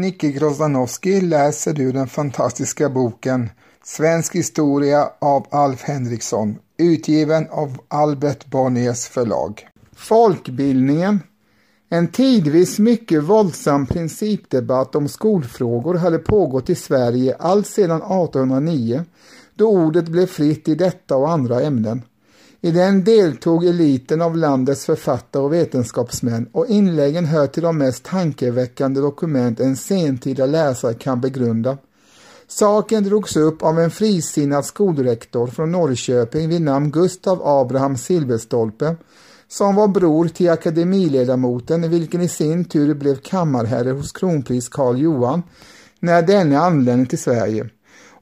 Nicke Grozdanowski, läser du den fantastiska boken Svensk historia av Alf Henriksson, utgiven av Albert Bonniers förlag. Folkbildningen En tidvis mycket våldsam principdebatt om skolfrågor hade pågått i Sverige allt sedan 1809 då ordet blev fritt i detta och andra ämnen. I den deltog eliten av landets författare och vetenskapsmän och inläggen hör till de mest tankeväckande dokument en sentida läsare kan begrunda. Saken drogs upp av en frisinnad skolrektor från Norrköping vid namn Gustav Abraham Silverstolpe som var bror till akademiledamoten vilken i sin tur blev kammarherre hos kronprins Karl Johan när denne anlände till Sverige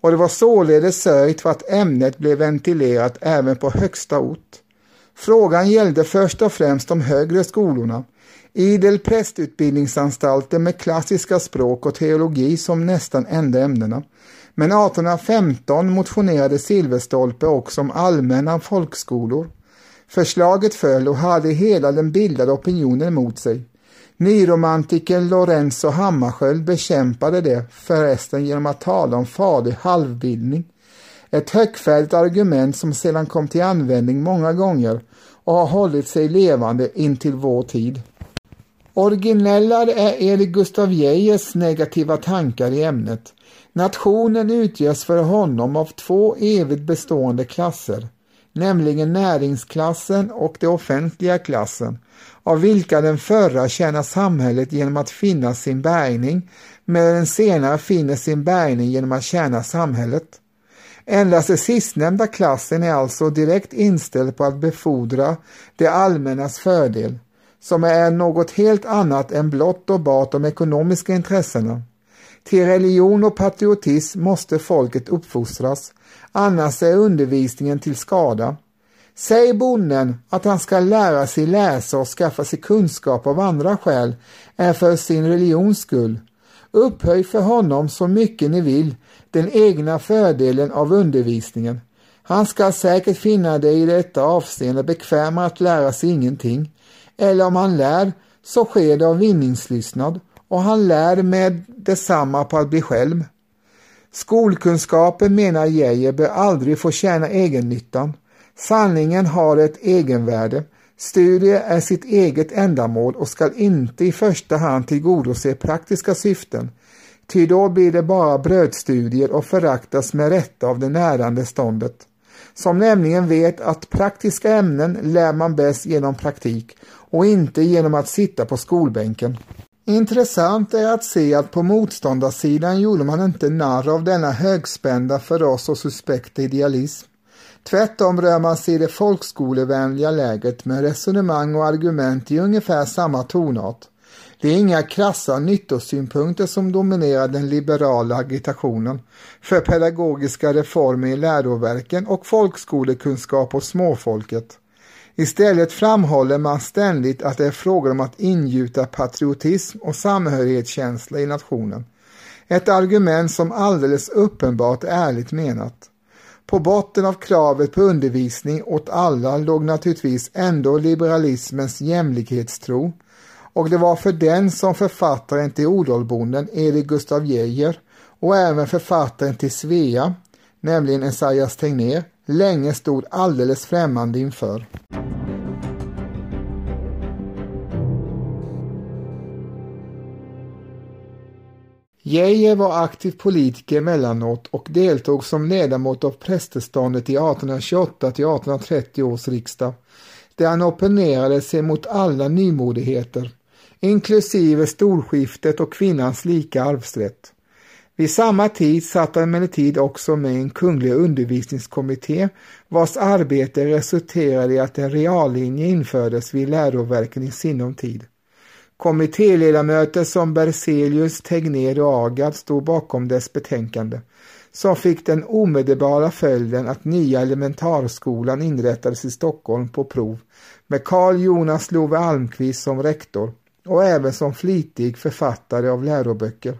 och det var således sörjt för att ämnet blev ventilerat även på högsta ort. Frågan gällde först och främst de högre skolorna, idel prästutbildningsanstalter med klassiska språk och teologi som nästan enda ämnena. Men 1815 motionerade Silverstolpe också om allmänna folkskolor. Förslaget föll och hade hela den bildade opinionen emot sig. Nyromantikern Lorenzo Hammarskjöld bekämpade det förresten genom att tala om farlig halvbildning. Ett högfärdigt argument som sedan kom till användning många gånger och har hållit sig levande intill vår tid. Originellare är Erik Gustav Geijers negativa tankar i ämnet. Nationen utgörs för honom av två evigt bestående klasser, nämligen näringsklassen och den offentliga klassen, av vilka den förra tjänar samhället genom att finna sin bärgning, medan den senare finner sin bärgning genom att tjäna samhället. Endast den sistnämnda klassen är alltså direkt inställd på att befordra det allmännas fördel, som är något helt annat än blott och bart de ekonomiska intressena. Till religion och patriotism måste folket uppfostras, annars är undervisningen till skada. Säg bonden att han ska lära sig läsa och skaffa sig kunskap av andra skäl än för sin religions skull. Upphöj för honom så mycket ni vill den egna fördelen av undervisningen. Han ska säkert finna det i detta avseende bekvämare att lära sig ingenting. Eller om han lär så sker det av vinningslystnad och han lär med detsamma på att bli själv. Skolkunskapen menar Geijer bör aldrig få tjäna egennyttan. Sanningen har ett egenvärde. Studier är sitt eget ändamål och skall inte i första hand tillgodose praktiska syften, ty då blir det bara brödstudier och föraktas med rätta av det närande ståndet, som nämligen vet att praktiska ämnen lär man bäst genom praktik och inte genom att sitta på skolbänken. Intressant är att se att på motståndarsidan gjorde man inte narr av denna högspända för oss och suspekta idealism. Tvärtom rör man sig i det folkskolevänliga läget med resonemang och argument i ungefär samma tonart. Det är inga krassa nyttosynpunkter som dominerar den liberala agitationen för pedagogiska reformer i läroverken och folkskolekunskap hos småfolket. Istället framhåller man ständigt att det är fråga om att ingjuta patriotism och samhörighetskänsla i nationen. Ett argument som alldeles uppenbart är ärligt menat. På botten av kravet på undervisning åt alla låg naturligtvis ändå liberalismens jämlikhetstro och det var för den som författaren till Odalbonden Erik Gustav Geijer och även författaren till Svea, nämligen Esaias Tegnér, länge stod alldeles främmande inför. Geijer var aktiv politiker emellanåt och deltog som ledamot av prästeståndet i 1828 till 1830 års riksdag, där han opponerade sig mot alla nymodigheter, inklusive storskiftet och kvinnans lika arvsrätt. Vid samma tid satt han emellertid också med i en kunglig undervisningskommitté vars arbete resulterade i att en reallinje infördes vid läroverken i sinom tid. Kommittéledamöter som Berzelius, Tegnér och Agard stod bakom dess betänkande, som fick den omedelbara följden att nya elementarskolan inrättades i Stockholm på prov med Carl Jonas Love Almqvist som rektor och även som flitig författare av läroböcker.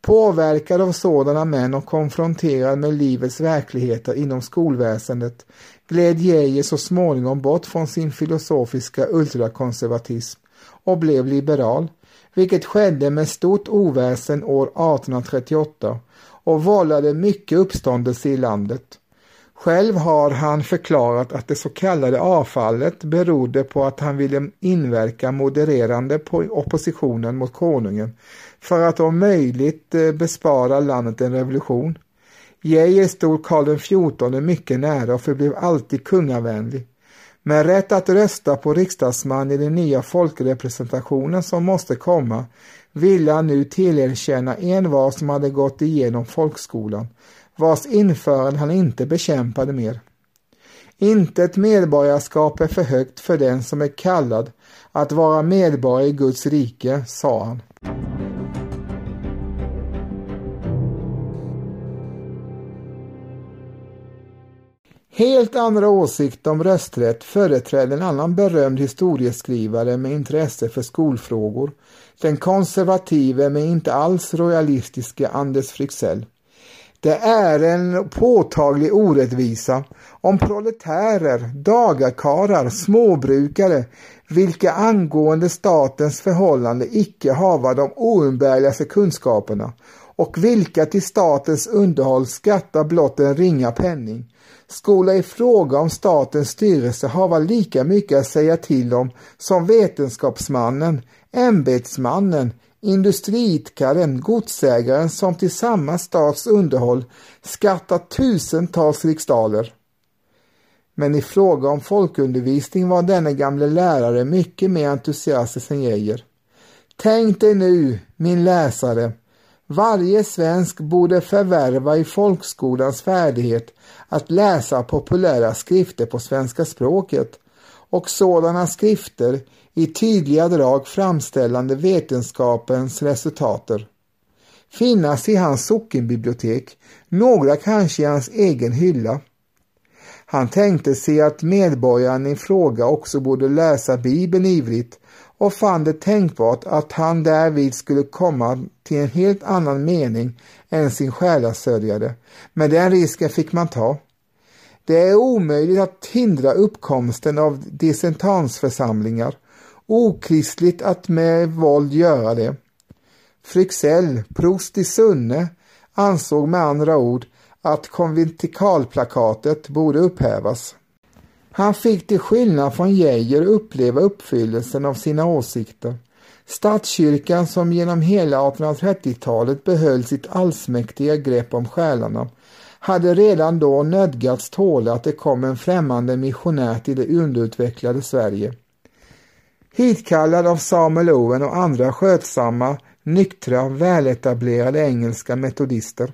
Påverkad av sådana män och konfronterad med livets verkligheter inom skolväsendet gled Geijer så småningom bort från sin filosofiska ultrakonservatism och blev liberal, vilket skedde med stort oväsen år 1838 och vållade mycket uppståndelse i landet. Själv har han förklarat att det så kallade avfallet berodde på att han ville inverka modererande på oppositionen mot konungen för att om möjligt eh, bespara landet en revolution. Geijer stod Karl XIV mycket nära och förblev alltid kungavänlig. Med rätt att rösta på riksdagsman i den nya folkrepresentationen som måste komma ville han nu tillerkänna en var som hade gått igenom folkskolan, vars införande han inte bekämpade mer. Inte ett medborgarskap är för högt för den som är kallad att vara medborgare i Guds rike, sa han. Helt andra åsikter om rösträtt företräder en annan berömd historieskrivare med intresse för skolfrågor, den konservative men inte alls royalistiske Anders Fryxell. Det är en påtaglig orättvisa om proletärer, dagarkarar, småbrukare, vilka angående statens förhållande icke hava de oumbärligaste kunskaperna och vilka till statens underhåll skattar blott en ringa penning, skola i fråga om statens styrelse hava lika mycket att säga till om som vetenskapsmannen, ämbetsmannen, industriidkaren, godsägaren som till samma stats underhåll skattar tusentals riksdaler. Men i fråga om folkundervisning var denne gamle lärare mycket mer entusiastisk än Geijer. Tänk dig nu, min läsare, varje svensk borde förvärva i folkskolans färdighet att läsa populära skrifter på svenska språket och sådana skrifter i tydliga drag framställande vetenskapens resultater. Finnas i hans sockenbibliotek, några kanske i hans egen hylla. Han tänkte sig att medborgaren i fråga också borde läsa Bibeln ivrigt och fann det tänkbart att han därvid skulle komma till en helt annan mening än sin själasörjare, men den risken fick man ta. Det är omöjligt att hindra uppkomsten av dissentansförsamlingar, okristligt att med våld göra det. Fryxell, prost i Sunne, ansåg med andra ord att konventikalplakatet borde upphävas. Han fick till skillnad från Geijer uppleva uppfyllelsen av sina åsikter. Statskyrkan som genom hela 1830-talet behöll sitt allsmäktiga grepp om själarna hade redan då nödgats tåla att det kom en främmande missionär till det underutvecklade Sverige. Hitkallad av Samuel Owen och andra skötsamma, nyktra, väletablerade engelska metodister.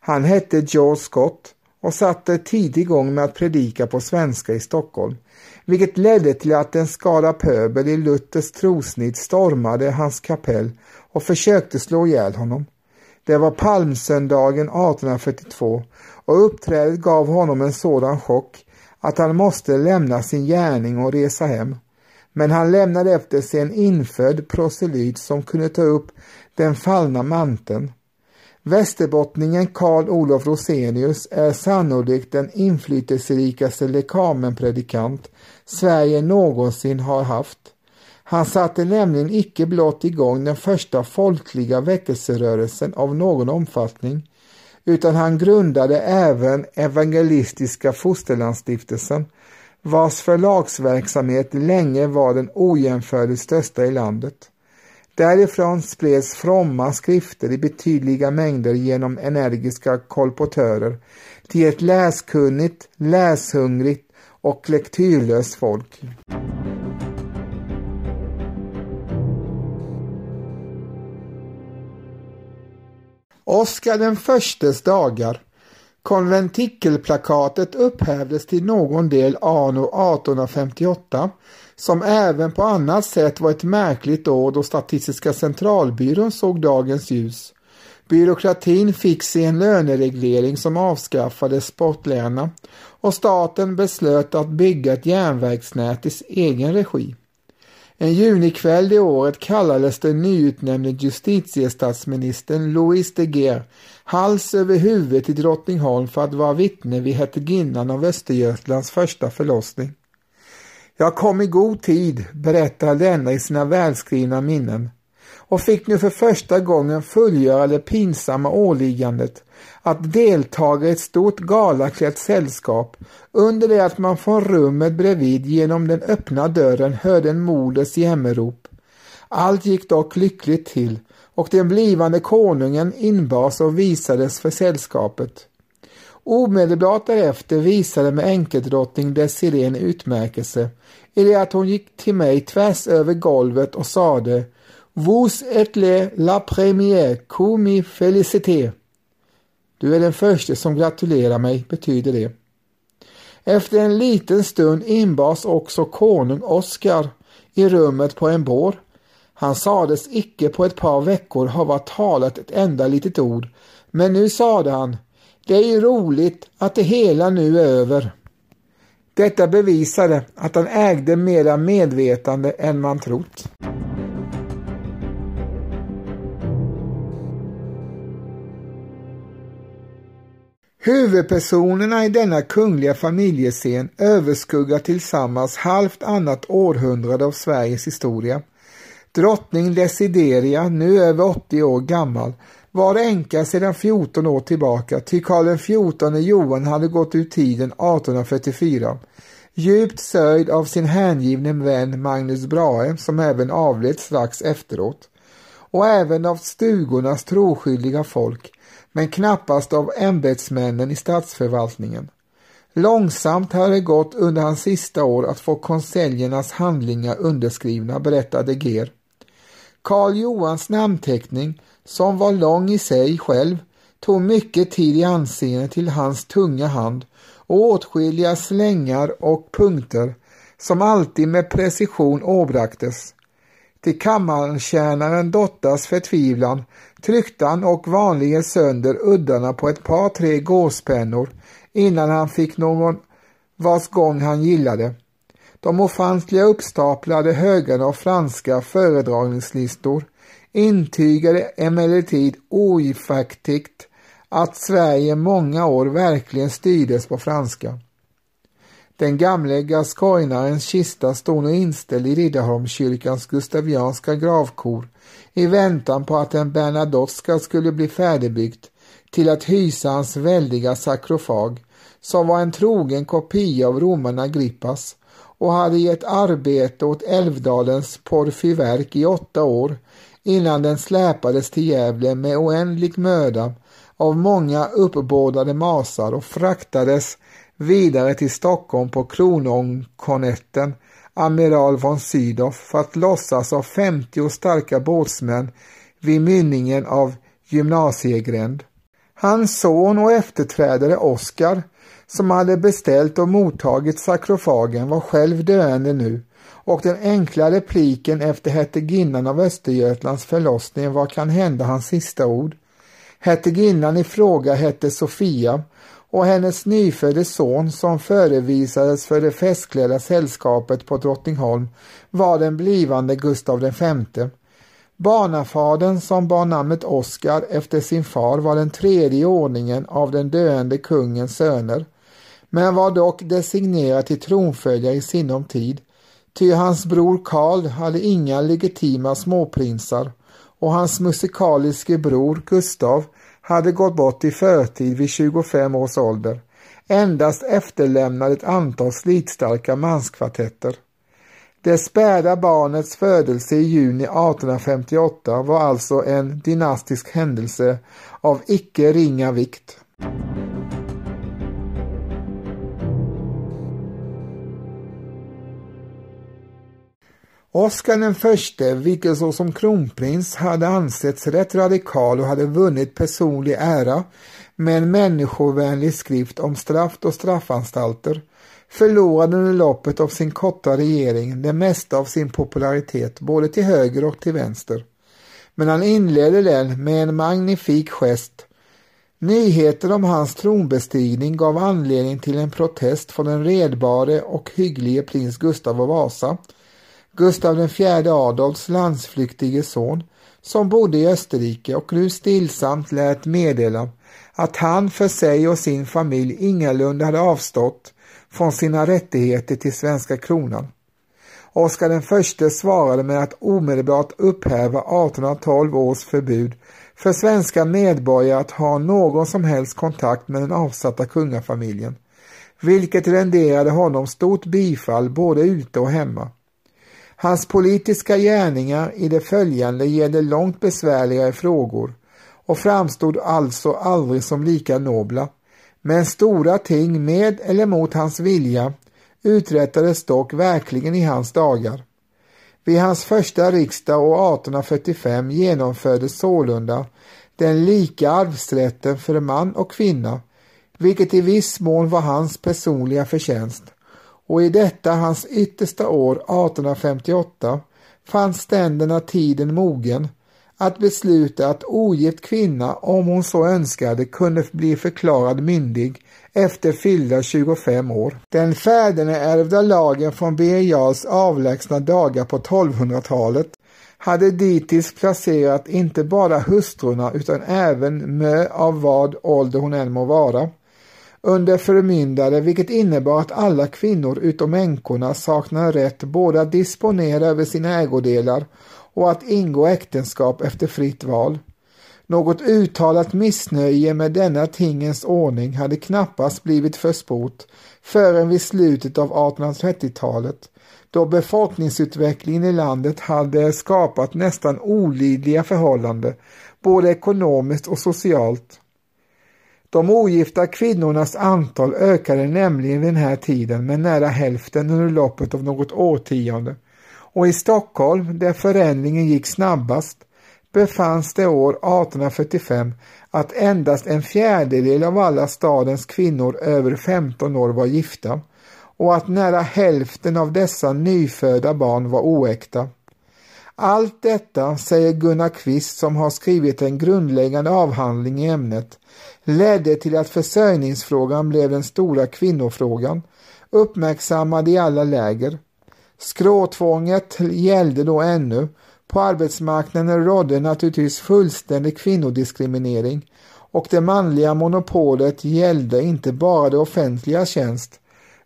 Han hette George Scott och satte tidigt igång med att predika på svenska i Stockholm, vilket ledde till att en skara pöbel i Luthers trosnit stormade hans kapell och försökte slå ihjäl honom. Det var palmsöndagen 1842 och uppträdet gav honom en sådan chock att han måste lämna sin gärning och resa hem. Men han lämnade efter sig en infödd proselyt som kunde ta upp den fallna manteln Västerbottningen Karl Olof Rosenius är sannolikt den inflytelserikaste lekamenpredikant Sverige någonsin har haft. Han satte nämligen icke blott igång den första folkliga väckelserörelsen av någon omfattning, utan han grundade även Evangelistiska Fosterlandsstiftelsen, vars förlagsverksamhet länge var den ojämförligt största i landet. Därifrån spreds fromma skrifter i betydliga mängder genom energiska kolportörer till ett läskunnigt, läshungrigt och lektyrlöst folk. Oskar den förstes dagar Konventikelplakatet upphävdes till någon del anno 1858 som även på annat sätt var ett märkligt år då Statistiska centralbyrån såg dagens ljus. Byråkratin fick sig en lönereglering som avskaffade sportläna och staten beslöt att bygga ett järnvägsnät i egen regi. En junikväll det året kallades den nyutnämnde justitiestatsministern Louis de Geer hals över huvud till Drottningholm för att vara vittne vid hertiginnan av Östergötlands första förlossning. Jag kom i god tid, berättar denna i sina välskrivna minnen. och fick nu för första gången fullgöra det pinsamma åliggandet att deltaga i ett stort galaklätt sällskap under det att man från rummet bredvid genom den öppna dörren hörde en moders jämmerop. Allt gick dock lyckligt till och den blivande konungen inbars och visades för sällskapet. Omedelbart därefter visade mig enkeldrottning Desirée en utmärkelse i det att hon gick till mig tvärs över golvet och sade Vous êtes le la première comme félicité. Du är den första som gratulerar mig, betyder det. Efter en liten stund inbars också konung Oskar i rummet på en bår. Han sades icke på ett par veckor hava talat ett enda litet ord, men nu sade han det är ju roligt att det hela nu är över. Detta bevisade att han ägde mera medvetande än man trott. Huvudpersonerna i denna kungliga familjescen överskuggar tillsammans halvt annat århundrade av Sveriges historia. Drottning Desideria, nu över 80 år gammal, var änka sedan 14 år tillbaka ty Karl XIV Johan hade gått ut tiden 1844. Djupt sörjd av sin hängivne vän Magnus Brahe som även avled strax efteråt och även av stugornas troskyldiga folk men knappast av ämbetsmännen i statsförvaltningen. Långsamt hade det gått under hans sista år att få konseljernas handlingar underskrivna, berättade Ger. Karl Johans namnteckning, som var lång i sig själv, tog mycket tid i anseende till hans tunga hand och åtskilliga slängar och punkter som alltid med precision åbraktes. Till kammartjänaren Dottas förtvivlan tryckte han och vanligen sönder uddarna på ett par tre gåspennor innan han fick någon vars gång han gillade. De ofantliga uppstaplade högarna av franska föredragningslistor intygade emellertid oifaktigt att Sverige många år verkligen styrdes på franska. Den gamle gaskoinarens kista stod nu inställd i Riddarholmskyrkans gustavianska gravkor i väntan på att en Bernadotteska skulle bli färdigbyggt till att hysa hans väldiga sakrofag som var en trogen kopia av romarna Agrippas och hade gett arbete åt Älvdalens porfyverk i åtta år innan den släpades till Gävle med oändlig möda av många uppbådade masar och fraktades vidare till Stockholm på kronångkornetten amiral von Sydow för att lossas av 50 starka båtsmän vid mynningen av gymnasiegränd. Hans son och efterträdare Oskar, som hade beställt och mottagit sakrofagen, var själv döende nu och den enkla repliken efter hertiginnan av Östergötlands förlossning var kan hända hans sista ord. Hertiginnan i fråga hette Sofia och hennes nyfödde son som förevisades för det festklädda sällskapet på Drottningholm var den blivande Gustav V. Barnafadern som bar namnet Oskar efter sin far var den tredje ordningen av den döende kungens söner, men var dock designerad till tronföljare i sinom tid, ty hans bror Karl hade inga legitima småprinsar och hans musikaliske bror Gustav hade gått bort i förtid vid 25 års ålder, endast efterlämnade ett antal slitstarka manskvartetter. Det späda barnets födelse i juni 1858 var alltså en dynastisk händelse av icke ringa vikt. Oskar den förste, vilken såsom kronprins hade ansetts rätt radikal och hade vunnit personlig ära med en människovänlig skrift om straff och straffanstalter, förlorade under loppet av sin korta regering det mesta av sin popularitet både till höger och till vänster. Men han inledde den med en magnifik gest. Nyheten om hans tronbestigning gav anledning till en protest från den redbare och hygglige prins Gustav av Vasa Gustav IV Adolfs landsflyktige son som bodde i Österrike och nu stillsamt lät meddela att han för sig och sin familj ingalunda hade avstått från sina rättigheter till svenska kronan. Oskar den förste svarade med att omedelbart upphäva 1812 års förbud för svenska medborgare att ha någon som helst kontakt med den avsatta kungafamiljen, vilket renderade honom stort bifall både ute och hemma. Hans politiska gärningar i det följande gällde långt besvärligare frågor och framstod alltså aldrig som lika nobla. Men stora ting med eller mot hans vilja uträttades dock verkligen i hans dagar. Vid hans första riksdag år 1845 genomfördes sålunda den lika arvsrätten för man och kvinna, vilket i viss mån var hans personliga förtjänst. Och i detta hans yttersta år 1858 fann ständerna tiden mogen att besluta att ogift kvinna, om hon så önskade, kunde bli förklarad myndig efter fyllda 25 år. Den fäderneärvda lagen från Birger Jarls avlägsna dagar på 1200-talet hade dittills placerat inte bara hustrurna utan även mö av vad ålder hon än må vara under förmyndare vilket innebar att alla kvinnor utom änkorna saknade rätt både att disponera över sina ägodelar och att ingå äktenskap efter fritt val. Något uttalat missnöje med denna tingens ordning hade knappast blivit försport förrän vid slutet av 1830-talet då befolkningsutvecklingen i landet hade skapat nästan olidliga förhållanden både ekonomiskt och socialt. De ogifta kvinnornas antal ökade nämligen vid den här tiden med nära hälften under loppet av något årtionde och i Stockholm, där förändringen gick snabbast, befanns det år 1845 att endast en fjärdedel av alla stadens kvinnor över 15 år var gifta och att nära hälften av dessa nyfödda barn var oäkta. Allt detta, säger Gunnar Kvist som har skrivit en grundläggande avhandling i ämnet, ledde till att försörjningsfrågan blev den stora kvinnofrågan, uppmärksammad i alla läger. Skråtvånget gällde då ännu. På arbetsmarknaden rådde naturligtvis fullständig kvinnodiskriminering och det manliga monopolet gällde inte bara det offentliga tjänst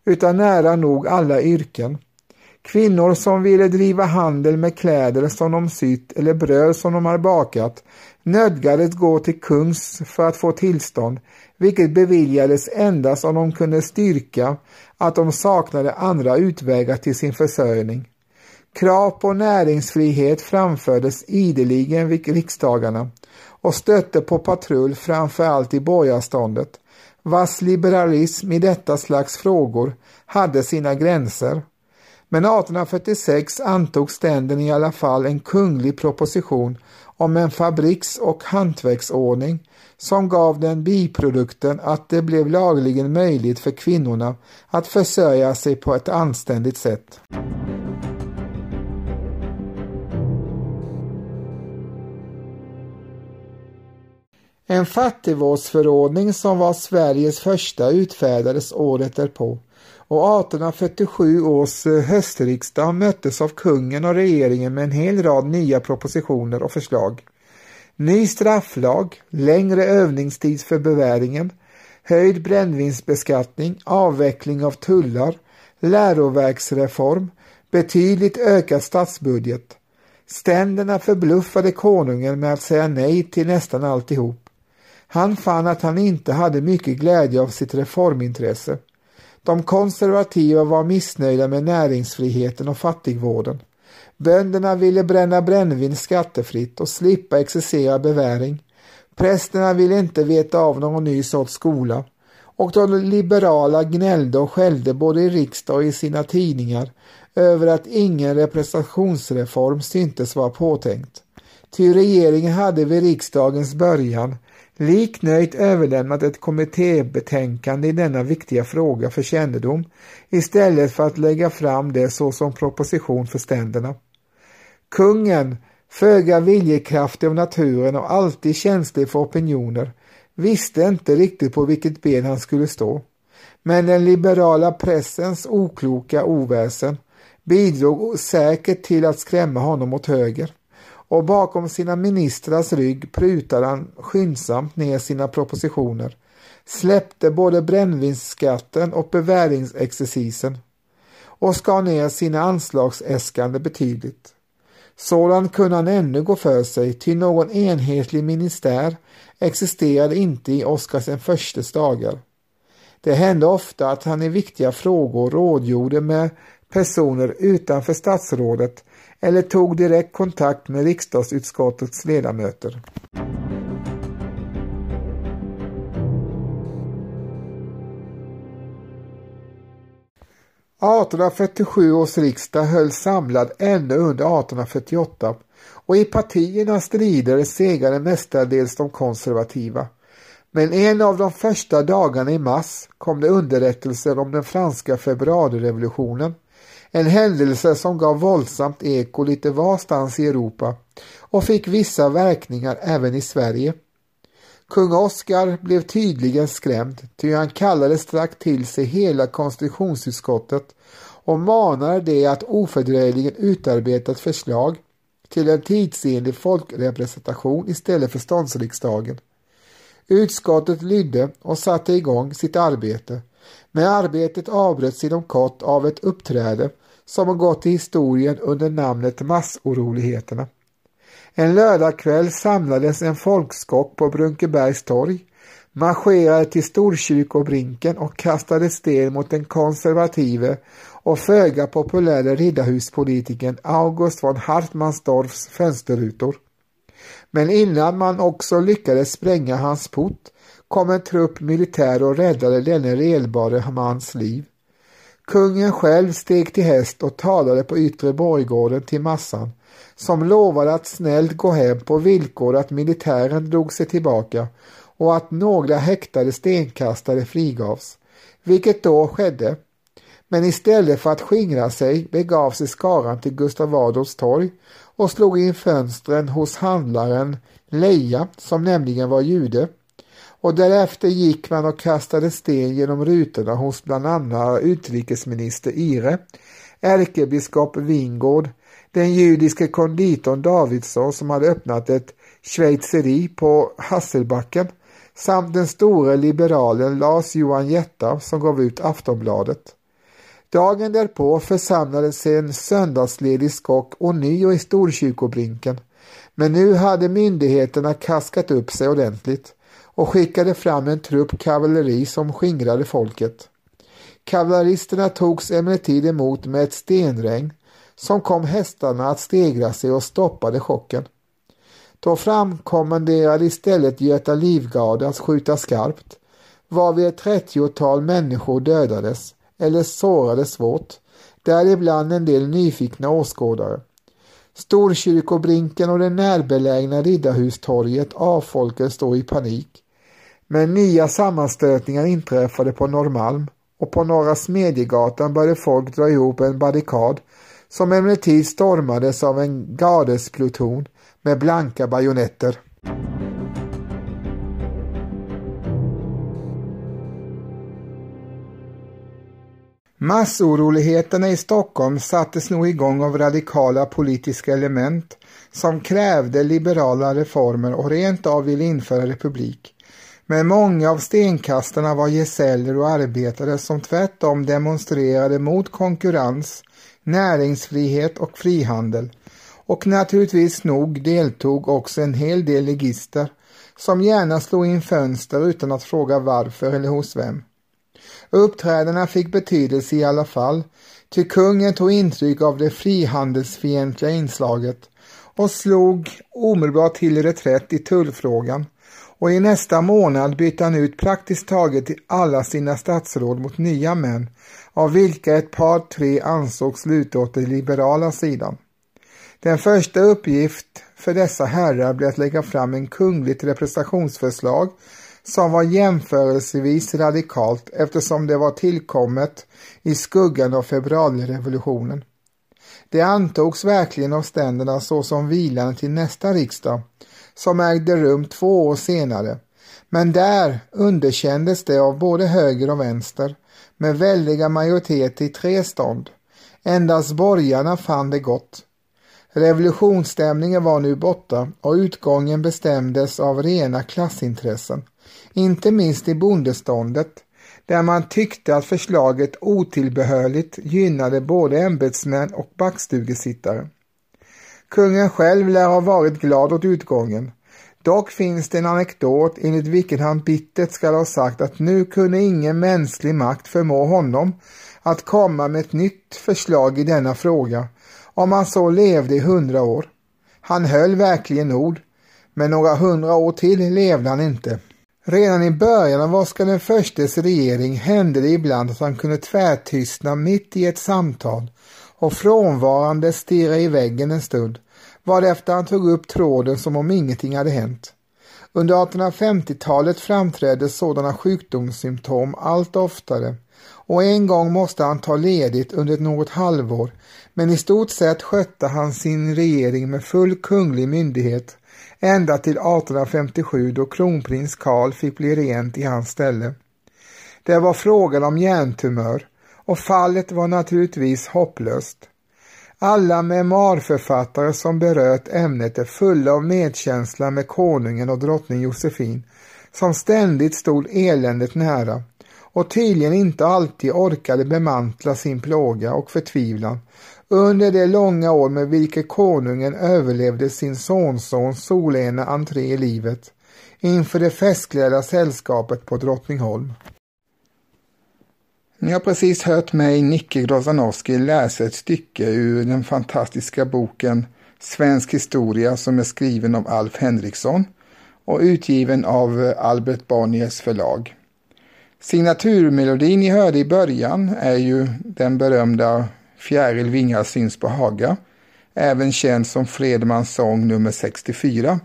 utan nära nog alla yrken. Kvinnor som ville driva handel med kläder som de sytt eller bröd som de har bakat nödgades gå till kungs för att få tillstånd, vilket beviljades endast om de kunde styrka att de saknade andra utvägar till sin försörjning. Krav på näringsfrihet framfördes ideligen vid riksdagarna och stötte på patrull framförallt i borgarståndet, vars liberalism i detta slags frågor hade sina gränser. Men 1846 antog ständen i alla fall en kunglig proposition om en fabriks och hantverksordning som gav den biprodukten att det blev lagligen möjligt för kvinnorna att försörja sig på ett anständigt sätt. En fattigvårdsförordning som var Sveriges första utfärdades året därpå och 1847 års eh, höstriksdag möttes av kungen och regeringen med en hel rad nya propositioner och förslag. Ny strafflag, längre övningstid för beväringen, höjd brännvinsbeskattning, avveckling av tullar, läroverksreform, betydligt ökad statsbudget. Ständerna förbluffade konungen med att säga nej till nästan alltihop. Han fann att han inte hade mycket glädje av sitt reformintresse. De konservativa var missnöjda med näringsfriheten och fattigvården. Bönderna ville bränna brännvin skattefritt och slippa exercera beväring. Prästerna ville inte veta av någon ny sorts skola och de liberala gnällde och skällde både i riksdag och i sina tidningar över att ingen representationsreform syntes vara påtänkt. Ty regeringen hade vid riksdagens början liknöjt överlämnat ett kommittébetänkande i denna viktiga fråga för kännedom istället för att lägga fram det såsom proposition för ständerna. Kungen, föga viljekraftig av naturen och alltid känslig för opinioner, visste inte riktigt på vilket ben han skulle stå. Men den liberala pressens okloka oväsen bidrog säkert till att skrämma honom åt höger och bakom sina ministrars rygg prutade han skyndsamt ner sina propositioner, släppte både brännvinsskatten och beväringsexercisen och skar ner sina anslagsäskande betydligt. Sådant kunde han ännu gå för sig, till någon enhetlig ministär existerade inte i Oskars den förstes dagar. Det hände ofta att han i viktiga frågor rådgjorde med personer utanför statsrådet eller tog direkt kontakt med riksdagsutskottets ledamöter. 1847 års riksdag hölls samlad ännu under 1848 och i partiernas strider segrade mestadels de konservativa. Men en av de första dagarna i mars kom det underrättelser om den franska februarirevolutionen. En händelse som gav våldsamt eko lite varstans i Europa och fick vissa verkningar även i Sverige. Kung Oscar blev tydligen skrämd, ty han kallade strax till sig hela konstitutionsutskottet och manade det att ofördröjligen utarbeta ett förslag till en tidsenlig folkrepresentation istället för ståndsriksdagen. Utskottet lydde och satte igång sitt arbete, men arbetet avbröts inom kort av ett uppträde som har gått till historien under namnet massoroligheterna. En lördagkväll samlades en folkskock på Brunkebergs torg, marscherade till Storkyrkobrinken och kastade sten mot den konservative och föga populära riddarhuspolitikern August von Hartmannsdorfs fönsterrutor. Men innan man också lyckades spränga hans port kom en trupp militär och räddade denne relbare mans liv. Kungen själv steg till häst och talade på yttre borggården till massan som lovade att snällt gå hem på villkor att militären drog sig tillbaka och att några häktade stenkastare frigavs, vilket då skedde. Men istället för att skingra sig begav sig skaran till Gustav Adolfs torg och slog in fönstren hos handlaren Leja, som nämligen var jude. Och därefter gick man och kastade sten genom rutorna hos bland annat utrikesminister Ire, ärkebiskop Wingård, den judiske konditorn Davidsson som hade öppnat ett schweizeri på Hasselbacken samt den store liberalen Lars Johan Jetta som gav ut Aftonbladet. Dagen därpå församlades sig en söndagsledig skock ånyo i Storkyrkobrinken men nu hade myndigheterna kaskat upp sig ordentligt och skickade fram en trupp kavalleri som skingrade folket. Kavalleristerna togs emellertid emot med ett stenregn som kom hästarna att stegra sig och stoppade chocken. Då framkommenderade istället Göta Livgarde att skjuta skarpt, varvid ett trettiotal människor dödades eller sårades svårt, däribland en del nyfikna åskådare. Storkyrkobrinken och det närbelägna Riddarhustorget avfolkades då i panik. Men nya sammanstötningar inträffade på Norrmalm och på Norra Smedjegatan började folk dra ihop en barrikad som emellertid stormades av en gardespluton med blanka bajonetter. Massoroligheterna i Stockholm sattes nog igång av radikala politiska element som krävde liberala reformer och rent av ville införa republik. Men många av stenkastarna var gesäller och arbetare som tvärtom demonstrerade mot konkurrens näringsfrihet och frihandel och naturligtvis nog deltog också en hel del legister som gärna slog in fönster utan att fråga varför eller hos vem. Uppträdena fick betydelse i alla fall, ty kungen tog intryck av det frihandelsfientliga inslaget och slog omedelbart till reträtt i tullfrågan och i nästa månad bytte han ut praktiskt taget alla sina statsråd mot nya män av vilka ett par tre ansågs luta åt den liberala sidan. Den första uppgift för dessa herrar blev att lägga fram en kungligt representationsförslag som var jämförelsevis radikalt eftersom det var tillkommet i skuggan av februarirevolutionen. Det antogs verkligen av ständerna såsom vilande till nästa riksdag som ägde rum två år senare men där underkändes det av både höger och vänster med väldiga majoriteter i tre stånd. Endast borgarna fann det gott. Revolutionsstämningen var nu borta och utgången bestämdes av rena klassintressen, inte minst i bondeståndet, där man tyckte att förslaget otillbehörligt gynnade både ämbetsmän och backstugesittare. Kungen själv lär ha varit glad åt utgången. Dock finns det en anekdot enligt vilken han bittert skall ha sagt att nu kunde ingen mänsklig makt förmå honom att komma med ett nytt förslag i denna fråga, om han så levde i hundra år. Han höll verkligen ord, men några hundra år till levde han inte. Redan i början av Oscar den förstes regering hände det ibland att han kunde tvärtystna mitt i ett samtal och frånvarande stirra i väggen en stund, varefter han tog upp tråden som om ingenting hade hänt. Under 1850-talet framträdde sådana sjukdomssymptom allt oftare och en gång måste han ta ledigt under något halvår men i stort sett skötte han sin regering med full kunglig myndighet ända till 1857 då kronprins Karl fick bli regent i hans ställe. Det var frågan om hjärntumör och fallet var naturligtvis hopplöst. Alla memoarförfattare som berört ämnet är fulla av medkänsla med konungen och drottning Josefin som ständigt stod eländet nära och tydligen inte alltid orkade bemantla sin plåga och förtvivlan under de långa år med vilka konungen överlevde sin sonsons solena entré i livet inför det festklädda sällskapet på Drottningholm. Ni har precis hört mig, Nicke Grozanowski, läsa ett stycke ur den fantastiska boken Svensk historia som är skriven av Alf Henriksson och utgiven av Albert Bonniers förlag. Signaturmelodin ni hörde i början är ju den berömda Fjäril vingar syns på Haga, även känd som Fredmans sång nummer 64,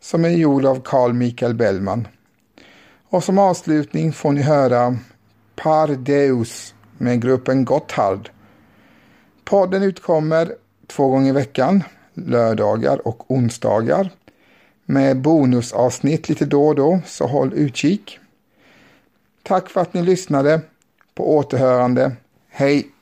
som är gjord av Carl Michael Bellman. Och som avslutning får ni höra Par Deus med gruppen Gotthard. Podden utkommer två gånger i veckan, lördagar och onsdagar, med bonusavsnitt lite då och då, så håll utkik. Tack för att ni lyssnade. På återhörande. Hej!